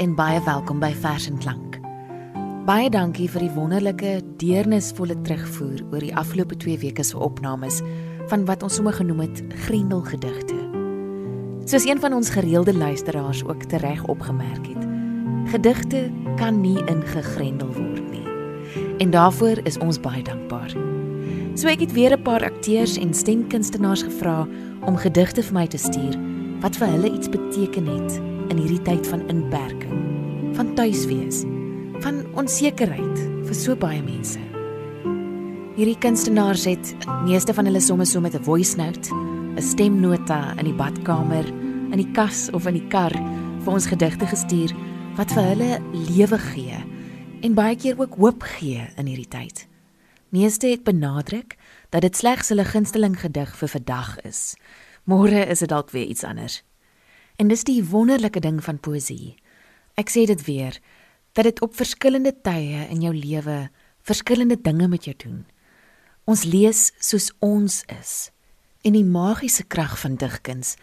En baie welkom by Vers en Klank. Baie dankie vir die wonderlike deernisvolle terugvoer oor die afgelope 2 weke se opnames van wat ons sommer genoem het Grendelgedigte. Soos een van ons gereelde luisteraars ook tereg opgemerk het, gedigte kan nie ingegrendel word nie. En daarvoor is ons baie dankbaar. So ek het weer 'n paar akteurs en stemkunstenaars gevra om gedigte vir my te stuur wat vir hulle iets beteken het in hierdie tyd van inperking, van tuiswees, van onsekerheid vir so baie mense. Hierdie kunstenaars het meeste van hulle somme so met 'n voice note, 'n stemnota in die badkamer, in die kas of in die kar vir ons gedigte gestuur wat vir hulle lewe gee en baie keer ook hoop gee in hierdie tyd. Meeste het benadruk dat dit slegs hulle gunsteling gedig vir vandag is. Môre is dit dalk weer iets anders. En dis die wonderlike ding van poësie. Ek sê dit weer dat dit op verskillende tye in jou lewe verskillende dinge met jou doen. Ons lees soos ons is. En die magiese krag van digkuns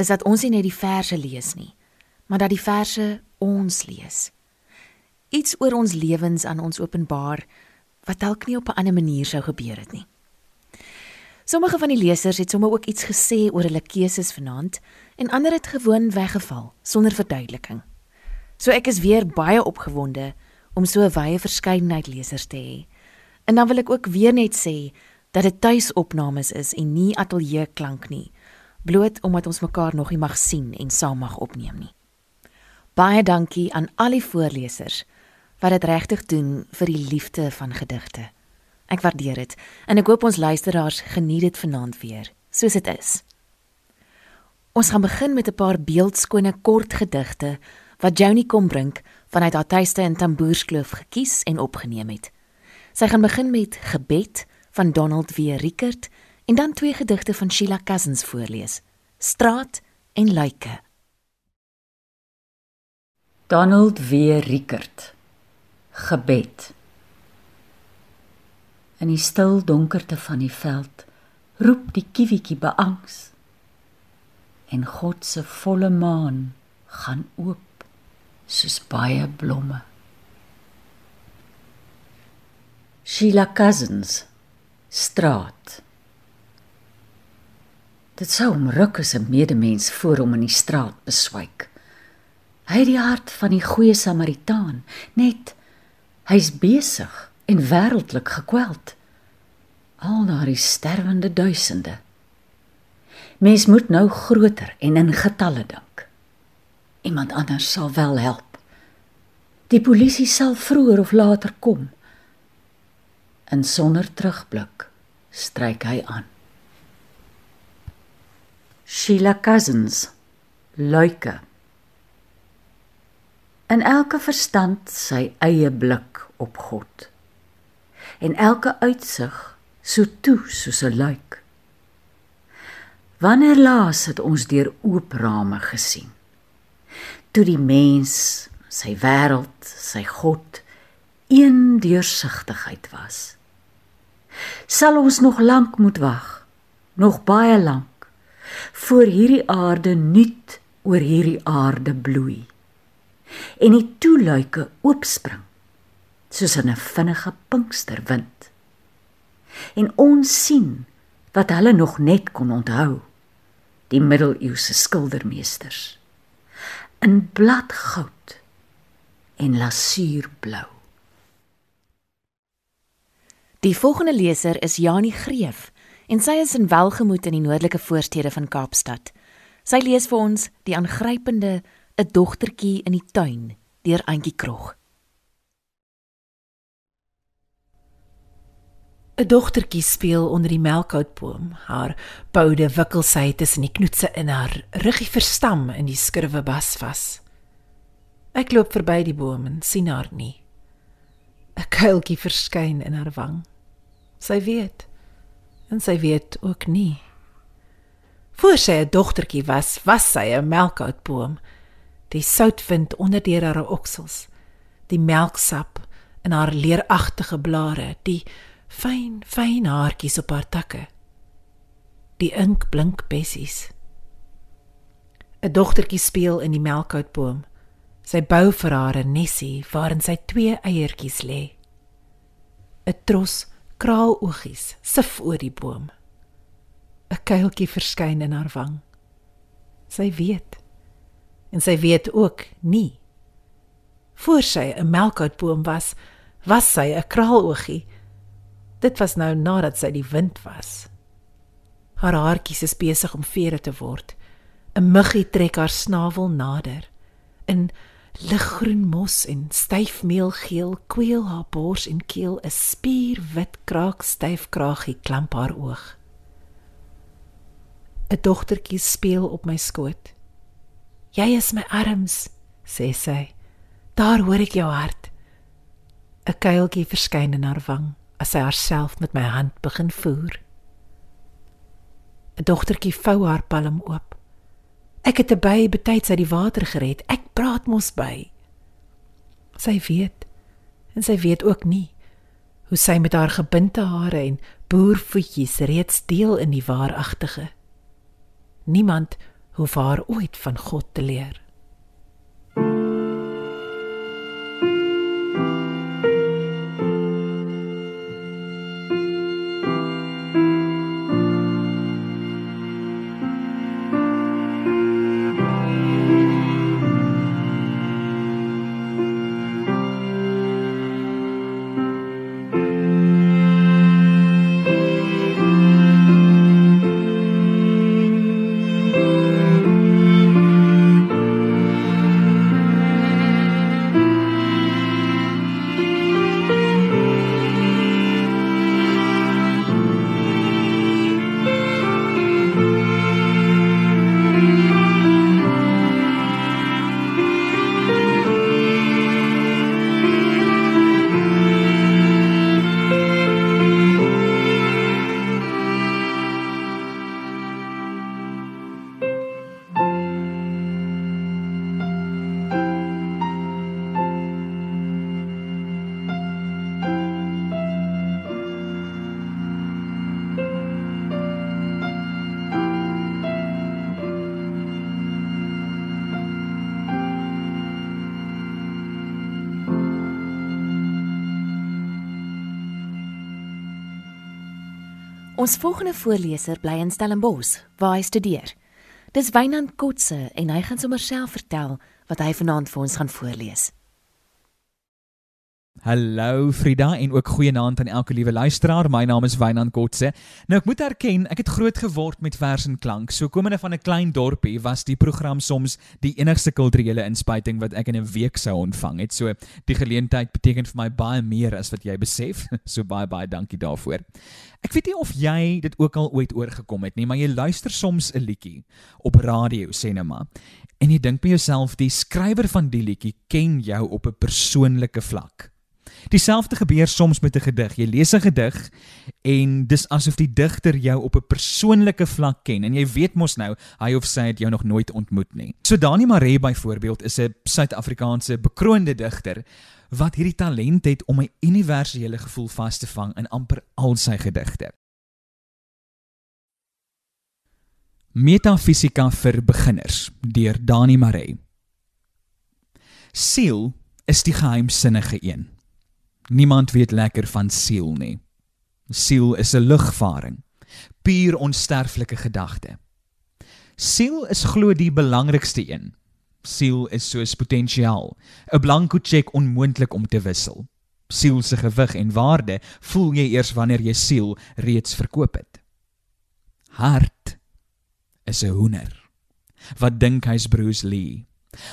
is dat ons nie net die verse lees nie, maar dat die verse ons lees. Iets oor ons lewens aan ons openbaar wat dalk nie op 'n ander manier sou gebeur het nie. Sommige van die lesers het sommer ook iets gesê oor hulle keuses vanaand en ander het gewoon weggeval sonder verduideliking. So ek is weer baie opgewonde om so 'n wye verskeidenheid lesers te hê. En dan wil ek ook weer net sê dat dit tuisopnames is en nie ateljee klank nie, bloot omdat ons mekaar nog nie mag sien en saam mag opneem nie. Baie dankie aan al die voorlesers wat dit regtig doen vir die liefde van gedigte. Ek waardeer dit en ek hoop ons luisteraars geniet dit vanaand weer, soos dit is. Ons gaan begin met 'n paar beeldskone kort gedigte wat Joni Kombrink vanuit haar tuiste in Tamboerskloof gekies en opgeneem het. Sy gaan begin met Gebed van Donald W. Rickert en dan twee gedigte van Sheila Cousins voorlees: Straat en Luike. Donald W. Rickert Gebed In die stil donkerte van die veld roep die kiwietjie beangs. En God se volle maan gaan oop soos baie blomme. Sheila Cousins straat. Dit sou omruk as 'n medemens voor hom in die straat beswyk. Hy het die hart van die goeie Samaritaan, net hy's besig en wêreldlik gekweld. Al daardie sterwende duisende. Mens moet nou groter en in getalle dink. Iemand anders sal wel help. Die polisie sal vroeër of later kom. En sonder terugblik stryk hy aan. Sheila Cousins Luike In elke verstand sy eie blik op God en elke uitsig so toe soos 'n luik. Wanneer laas het ons deur oop rame gesien? Toe die mens, sy wêreld, sy God een deursigtigheid was. Sal ons nog lank moet wag, nog baie lank, voor hierdie aarde nuut oor hierdie aarde bloei en die toeluike oopspring soos in 'n vinnige pinksterwind. En ons sien wat hulle nog net kon onthou, die middeleeuse skildermeesters in bladgoud en lasuurblou. Die volgende leser is Janie Greef en sy is in welgemoed in die noordelike voorstede van Kaapstad. Sy lees vir ons die aangrypende 'n dogtertjie in die tuin deur Antjie Krog. 'n Dogtertjie speel onder die melkoutboom. Haar poude wikkel sy tussen die knoetse in haar ruggie verstam in die skurwe bas vas. Ek loop verby die boom en sien haar nie. 'n Kuiltjie verskyn in haar wang. Sy weet en sy weet ook nie. Voor sy 'n dogtertjie was, was sy 'n melkoutboom. Die soutwind onder deur haar oksels, die melksap in haar leeragtige blare, die fyn fyn haartjies op haar takke. Die ink blink bessies. 'n Dogtertjie speel in die melkoutboom. Sy bou vir haar 'n nesie waarin sy twee eiertjies lê. 'n Tros kraaloogies sif oor die boom. 'n Kuiltjie verskyn in haar wang. Sy weet. En sy weet ook nie. Voor sy 'n melkoutboom was, was sy 'n kraaloogie. Dit was nou nadat sy die wind was. Haar haartjies is besig om vere te word. 'n Muggie trek haar snavel nader. In liggroen mos en styf meelgeel kweel haar bors en keel 'n spierwit kraak styf kraagie klamp haar oog. 'n Dogtertjie speel op my skoot. Jy is my arms, sê sy. Daar hoor ek jou hart. 'n Kuiltjie verskyn in haar wang as sy haarself met my hand begin voer. 'n Dogtertjie vou haar palm oop. Ek het 'n by betyds uit die water gered. Ek praat mos by. Sy weet en sy weet ook nie hoe sy met haar gebinte hare en boervoetjies reeds deel in die waaragtige. Niemand hoef haar ooit van God te leer. Ons volgende voorleser bly in Stellenbosch waar hy studeer. Dis Wynand Kotse en hy gaan sommer self vertel wat hy vanaand vir ons gaan voorlees. Hallo Frida en ook goeienaand aan elke liewe luisteraar. My naam is Wynand Kotse. Nou ek moet erken, ek het groot geword met vers en klank. So komende van 'n klein dorpie was die program soms die enigste kulturele inspuiting wat ek in 'n week sou ontvang het. So die geleentheid beteken vir my baie meer as wat jy besef. So baie baie dankie daarvoor. Ek weet nie of jy dit ook al ooit oorgekom het nie, maar jy luister soms 'n liedjie op radio sê net maar. En jy dink by jouself, die skrywer van die liedjie ken jou op 'n persoonlike vlak. Dieselfde gebeur soms met 'n gedig. Jy lees 'n gedig en dis asof die digter jou op 'n persoonlike vlak ken en jy weet mos nou hy of sy het jou nog nooit ontmoet nie. So Dani Maree byvoorbeeld is 'n Suid-Afrikaanse bekroonde digter wat hierdie talent het om 'n universele gevoel vas te vang in amper al sy gedigte. Metafisika vir beginners deur Dani Maree. Siel is die geheimsinnige een. Niemand weet lekker van siel nie. Siel is 'n lugvaring, puur onsterflike gedagte. Siel is glo die belangrikste een. Siel is soos potensiaal, 'n blanko cheque onmoontlik om te wissel. Siel se gewig en waarde voel jy eers wanneer jy siel reeds verkoop het. Hart is 'n hoender. Wat dink hy's Bruce Lee?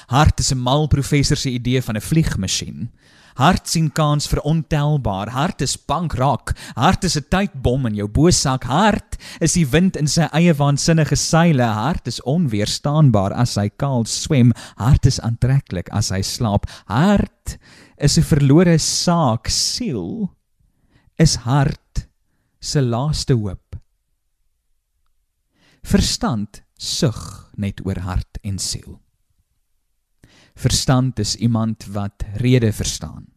Hart is 'n mal professor se idee van 'n vliegmasjien. Hart sien kans vir ontelbaar. Hart is bankrak. Hart is 'n tydbom in jou bosak. Hart is die wind in sy eie waansinnige seile. Hart is onweerstaanbaar as hy kaal swem. Hart is aantreklik as hy slaap. Hart is 'n verlore saak. Siel is hart se laaste hoop. Verstand sug net oor hart en siel. Verstand is iemand wat rede verstaan.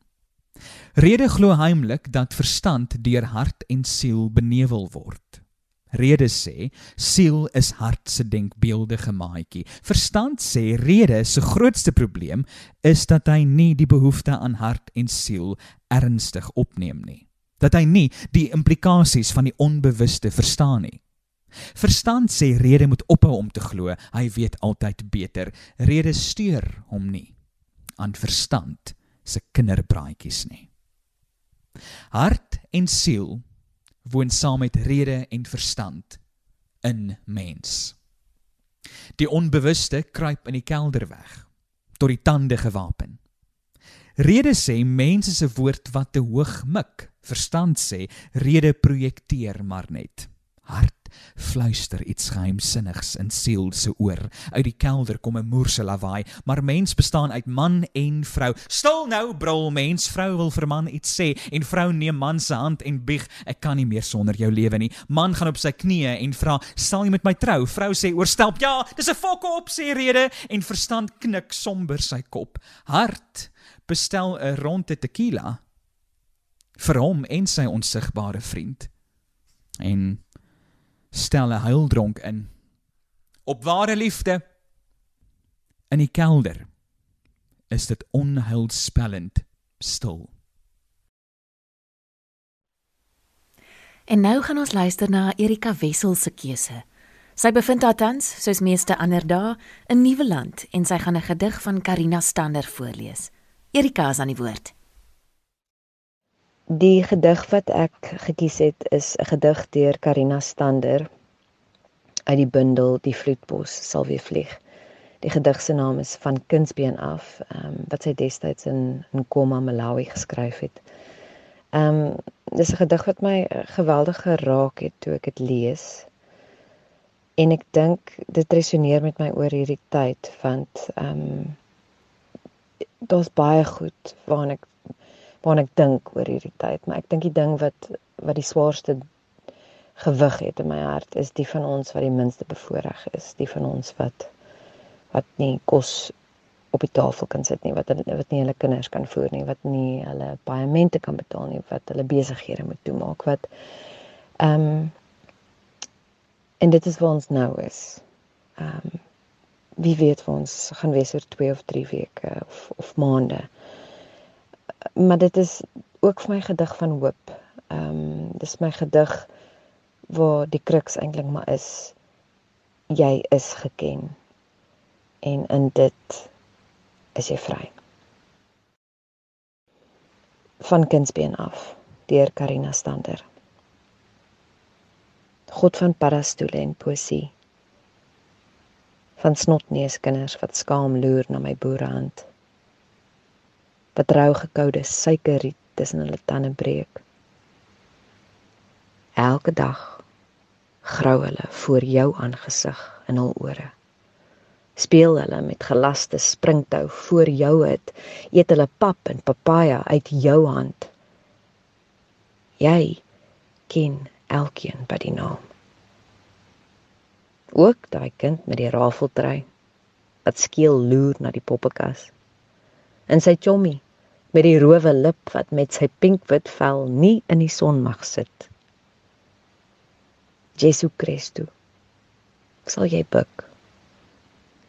Rede glo heimlik dat verstand deur hart en siel benevel word. Rede sê siel is hart se denkbeeldige maatjie. Verstand sê rede se grootste probleem is dat hy nie die behoefte aan hart en siel ernstig opneem nie. Dat hy nie die implikasies van die onbewuste verstaan nie. Verstand sê rede moet ophou om te glo, hy weet altyd beter. Rede steur hom nie aan verstand se kinderbraaitjies nie. Hart en siel woon saam met rede en verstand in mens. Die onbewuste kruip in die kelder weg tot die tande gewapen. Rede sê mense se woord wat te hoog mik, verstand sê rede projekteer maar net. Hart fluister iets geheimsinnigs in siel se oor. Uit die kelder kom 'n moerse lawaai, maar mens bestaan uit man en vrou. Stil nou, brul mens, vrou wil vir man iets sê en vrou neem man se hand en bieg, ek kan nie meer sonder jou lewe nie. Man gaan op sy knieë en vra, "Sal jy met my trou?" Vrou sê, "Oorstelp, ja, dis 'n fokke op sê rede" en verstand knik somber sy kop. Hart bestel 'n ronde tequila vir hom en sy onsigbare vriend. En stel 'n huildronk in. Op ware liefde in die kelder is dit onheilspellend stil. En nou gaan ons luister na Erika Wessel se keuse. Sy bevind haar tans, soos meeste ander dae, in Nuwe Land en sy gaan 'n gedig van Karina Stander voorlees. Erika is aan die woord. Die gedig wat ek gekies het is 'n gedig deur Karina Stander uit die bundel Die vloedbos sal weer vlieg. Die gedig se naam is van Kunsbeen af, ehm um, wat sy destyds in in Koma Malawi geskryf het. Ehm um, dis 'n gedig wat my geweldig geraak het toe ek dit lees. En ek dink dit resoneer met my oor hierdie tyd want ehm um, daar's baie goed waarna ek waarna ek dink oor hierdie tyd, maar ek dink die ding wat wat die swaarste gewig het in my hart is die van ons wat die minste bevoordeel is, die van ons wat wat nie kos op die tafel kan sit nie, wat wat nie hulle kinders kan voer nie, wat nie hulle paemente kan betaal nie, wat hulle besighede moet toemaak, wat ehm um, en dit is waar ons nou is. Ehm um, wie weet waar ons gaan wees oor 2 of 3 weke of of maande maar dit is ook vir my gedig van hoop. Ehm um, dis my gedig waar die kruks eintlik maar is jy is geken en in dit is jy vry. Van kindsbeen af deur Karina Stander. God van paddastoele en poesie. Van snotneuskinders wat skaam loer na my boerehand wat rou gekoude suikerriet tussen hulle tande breek. Elke dag grou hulle voor jou aangesig in hul ore. Speel hulle met gelaste springtou voor jou het, eet hulle pap en papaja uit jou hand. Jy ken elkeen by die naam. Ook daai kind met die rafeltrei wat skeel loer na die poppekas en sy chommy met die rowe lip wat met sy pinkwit vel nie in die son mag sit. Jesu Christus. Sal jy buig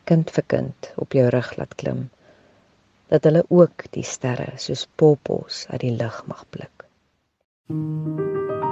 kind vir kind op jou rug laat klim dat hulle ook die sterre soos poppos uit die lug mag blik. Thank you.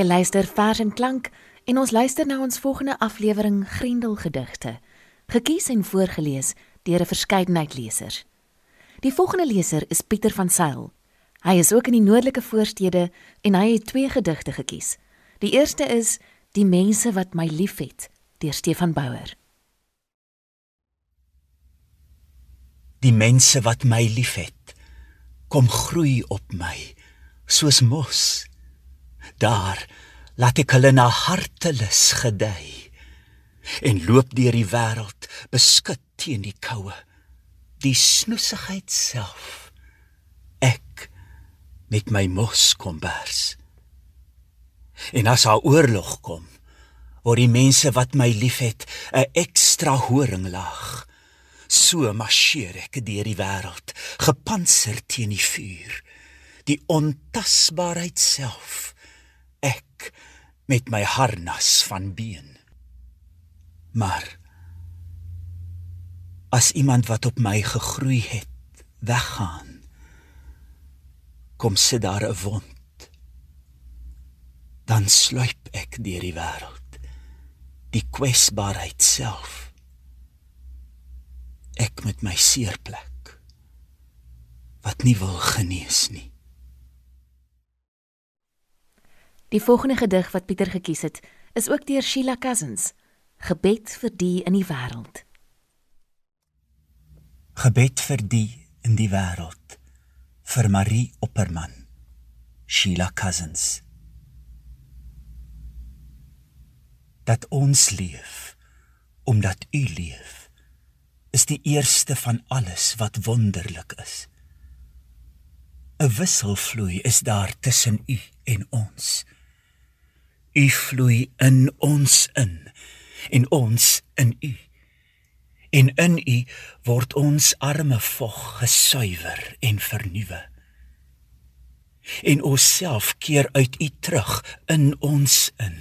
Jy luister vers en klank en ons luister na ons volgende aflewering Grendelgedigte, gekies en voorgeles deur 'n verskeidenheid lesers. Die volgende leser is Pieter van Sail. Hy is ook in die noordelike voorstede en hy het twee gedigte gekies. Die eerste is Die mense wat my liefhet deur Stefan Bouwer. Die mense wat my liefhet, kom groei op my soos mos. Daar laat ek hulle na hartelus gedei en loop deur die wêreld beskut teen die koue, die snoesigheid self. Ek met my mos kombers. En as haar oorlog kom, word die mense wat my liefhet 'n ekstra horinglaag. So marcheer ek deur die wêreld, gepantser teen die vuur, die ontasbaarheid self. Ek met my harnas van been. Maar as iemand wat op my gegroei het, weggaan, kom sit daar 'n wond dan sluip ek deur die wêreld die kwesbaarheid self ek met my seerplek wat nie wil genees nie Die volgende gedig wat Pieter gekies het is ook deur Sheila Cousins. Gebed vir die in die wêreld. Gebed vir die in die wêreld. Vir Marie Opperman. Sheila Cousins. Dat ons leef omdat u leef is die eerste van alles wat wonderlik is. 'n wissel vloei is daar tussen u en ons u vloei in ons in en ons in u en in u word ons arme vog gesuiwer en vernuwe en ons self keer uit u terug in ons in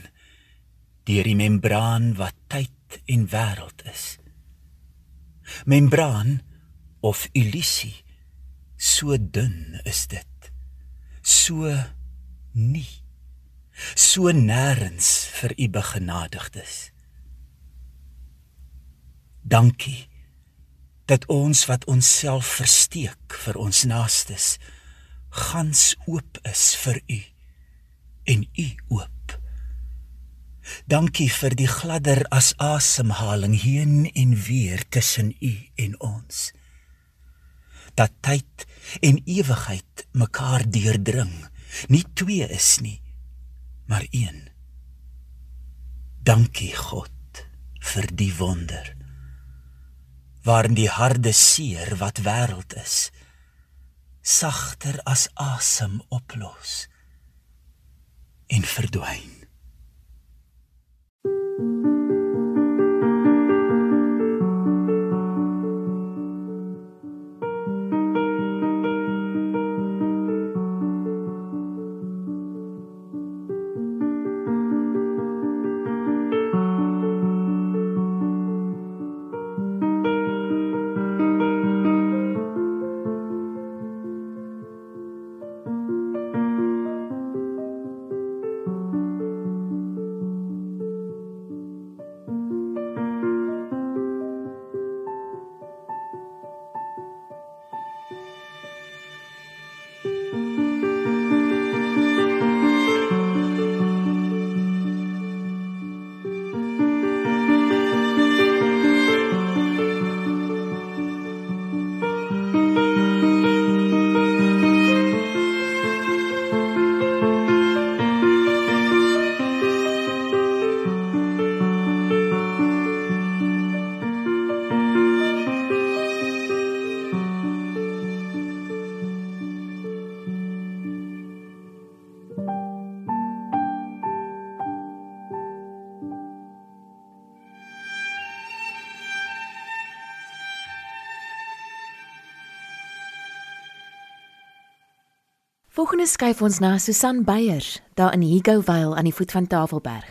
deur die membraan wat tyd en wêreld is. Membraan of illusie, so dun is dit. So nie. So nêrens vir u begenadigdes. Dankie dat ons wat onsself versteek vir ons naastes gans oop is vir u en u oop Dankie vir die gladder as asemhaling heen en weer tussen u en ons. Dat tyd en ewigheid mekaar deurdring, nie twee is nie, maar een. Dankie God vir die wonder. Waarin die harde seer wat wêreld is, sagter as asem oplos en verdwyn. Volgende skuif ons na Susan Beyers daar in Higo Vale aan die voet van Tafelberg.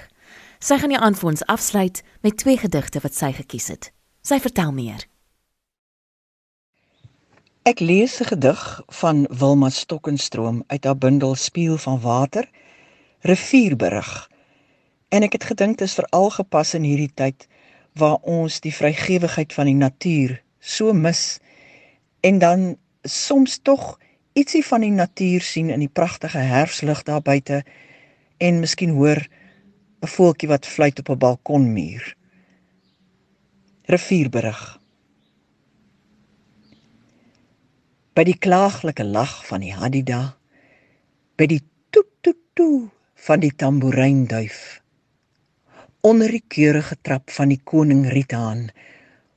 Sy gaan die aand vir ons afsluit met twee gedigte wat sy gekies het. Sy vertel meer. Ek lees 'n gedig van Wilma Stokkenstroom uit haar bundel Spieël van Water rivierberig. En ek het gedink dit is veral gepas in hierdie tyd waar ons die vrygewigheid van die natuur so mis en dan soms tog ietsie van die natuur sien in die pragtige herfslig daar buite en miskien hoor 'n voeltjie wat fluit op 'n balkonmuur. Rivierberig by die klaaglike lag van die hadida by die toet toet toe van die tamboereinduif onder die keurige trap van die koning Ritaan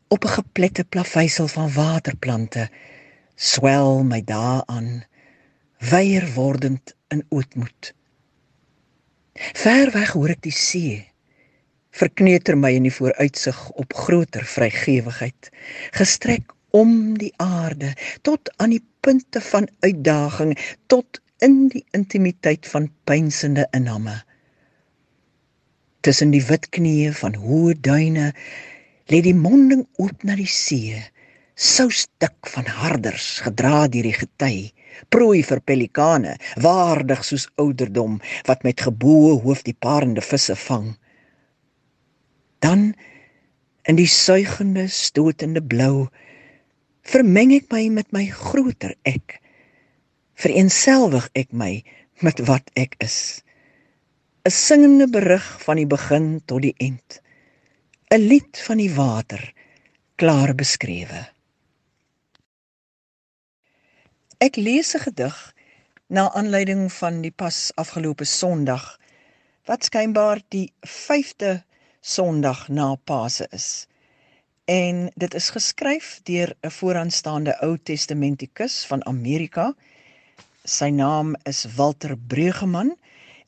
op 'n geplette plaveisel van waterplante swel my daaraan weier wordend in ootmoed. Ver weg hoor ek die see verkneuter my in die vooruitsig op groter vrygewigheid gestrek om die aarde tot aan die punte van uitdaging tot in die intimiteit van pynsende inname. Tussen die wit knieë van hoë duine lê die monding oop na die see sousdik van harders gedra deur die gety prooi vir pelikane waardig soos ouderdom wat met geboë hoof die parende visse vang. Dan in die suigende stotende blou vermeng ek my met my groter ek vereenselwig ek my met wat ek is. 'n singende berig van die begin tot die eind 'n lied van die water klaar beskrewe ek lees 'n gedig na aanleiding van die pas afgelope sonderdag wat skynbaar die 5de sonderdag na Paase is en dit is geskryf deur 'n vooraanstaande Ou Testamentikus van Amerika. Sy naam is Walter Breugeman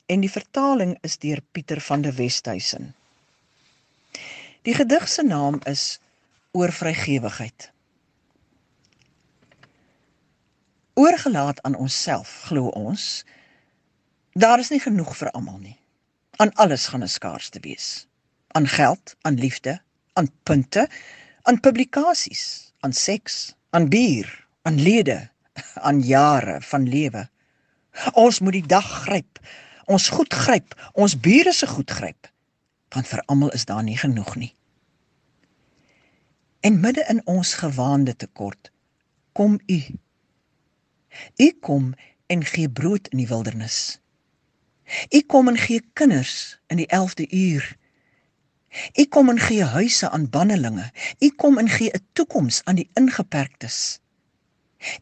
en die vertaling is deur Pieter van der Westhuizen. Die gedig se naam is Oor vrygewigheid. Oorgelaat aan onsself, glo ons, daar is nie genoeg vir almal nie. Aan alles gaan 'n skaarste wees. Aan geld, aan liefde, aan punte, aan publikasies, aan seks, aan bier, aan lede, aan jare van lewe. Ons moet die dag gryp. Ons goed gryp, ons bure se goed gryp. Want vir almal is daar nie genoeg nie. En midde in ons gewaande tekort kom u. U kom en gee brood in die wildernis. U kom en gee kinders in die 11de uur U kom en gee huise aan bannelinge. U kom en gee 'n toekoms aan die ingeperktes.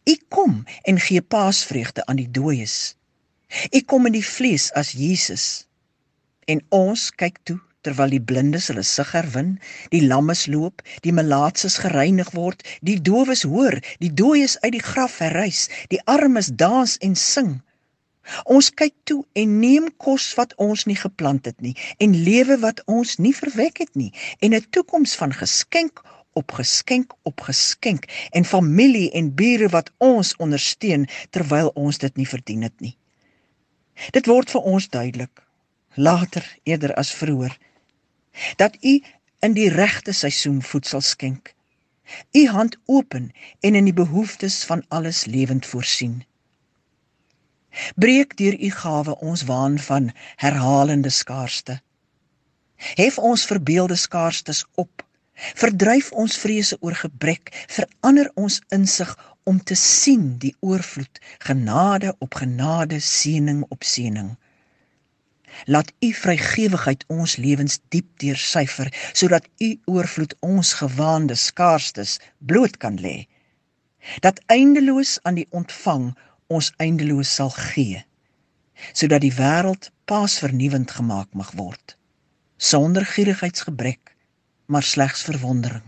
U kom en gee paasvreugde aan die dooies. U kom in die vlees as Jesus. En ons kyk toe terwyl die blindes hulle sig herwin, die lammes loop, die melaatses gereinig word, die dowes hoor, die dooies uit die graf herrys, die armes dans en sing. Ons kyk toe en neem kos wat ons nie geplant het nie en lewe wat ons nie verwek het nie en 'n toekoms van geskenk op geskenk op geskenk en familie en bure wat ons ondersteun terwyl ons dit nie verdien het nie. Dit word vir ons duidelik later eerder as vroeër dat u in die regte seisoen voedsel skenk. U hand open en in die behoeftes van alles lewend voorsien. Breek deur u gawe ons waan van herhalende skaarste. Hef ons verbeelde skaarstes op. Verdryf ons vrese oor gebrek, verander ons insig om te sien die oorvloed, genade op genade, seëning op seëning. Laat u vrygewigheid ons lewens diep deursyfer sodat u oorvloed ons gewaande skaarstes bloot kan lê. Dat eindeloos aan die ontvang ons eindeloos sal gee sodat die wêreld pas vernuwend gemaak mag word. Sonder gierigheidsgebrek maar slegs verwondering.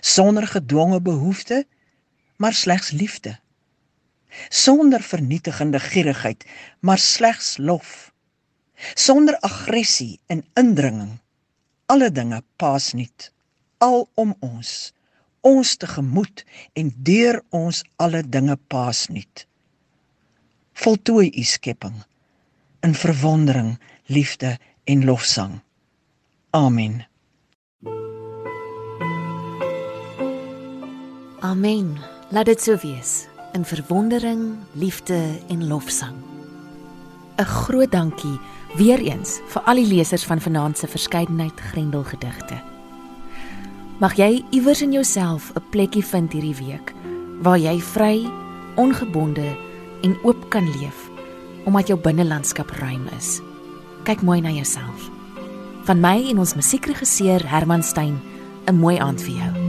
Sonder gedwonge behoefte maar slegs liefde. Sonder vernietigende gierigheid maar slegs lof sonder aggressie en indringing alle dinge pas nie al om ons ons tegemoet en deur ons alle dinge pas nie voltooi u skepping in verwondering, liefde en lofsang. Amen. Amen. Laat dit so wees in verwondering, liefde en lofsang. 'n groot dankie weer eens vir al die lesers van vanaand se verskeidenheid Grendelgedigte. Mag jy iewers in jouself 'n plekkie vind hierdie week waar jy vry, ongebonde en oop kan leef omdat jou binnelandskap ruim is. Kyk mooi na jouself. Van my en ons musiekregisseur Herman Stein, 'n mooi aand vir jou.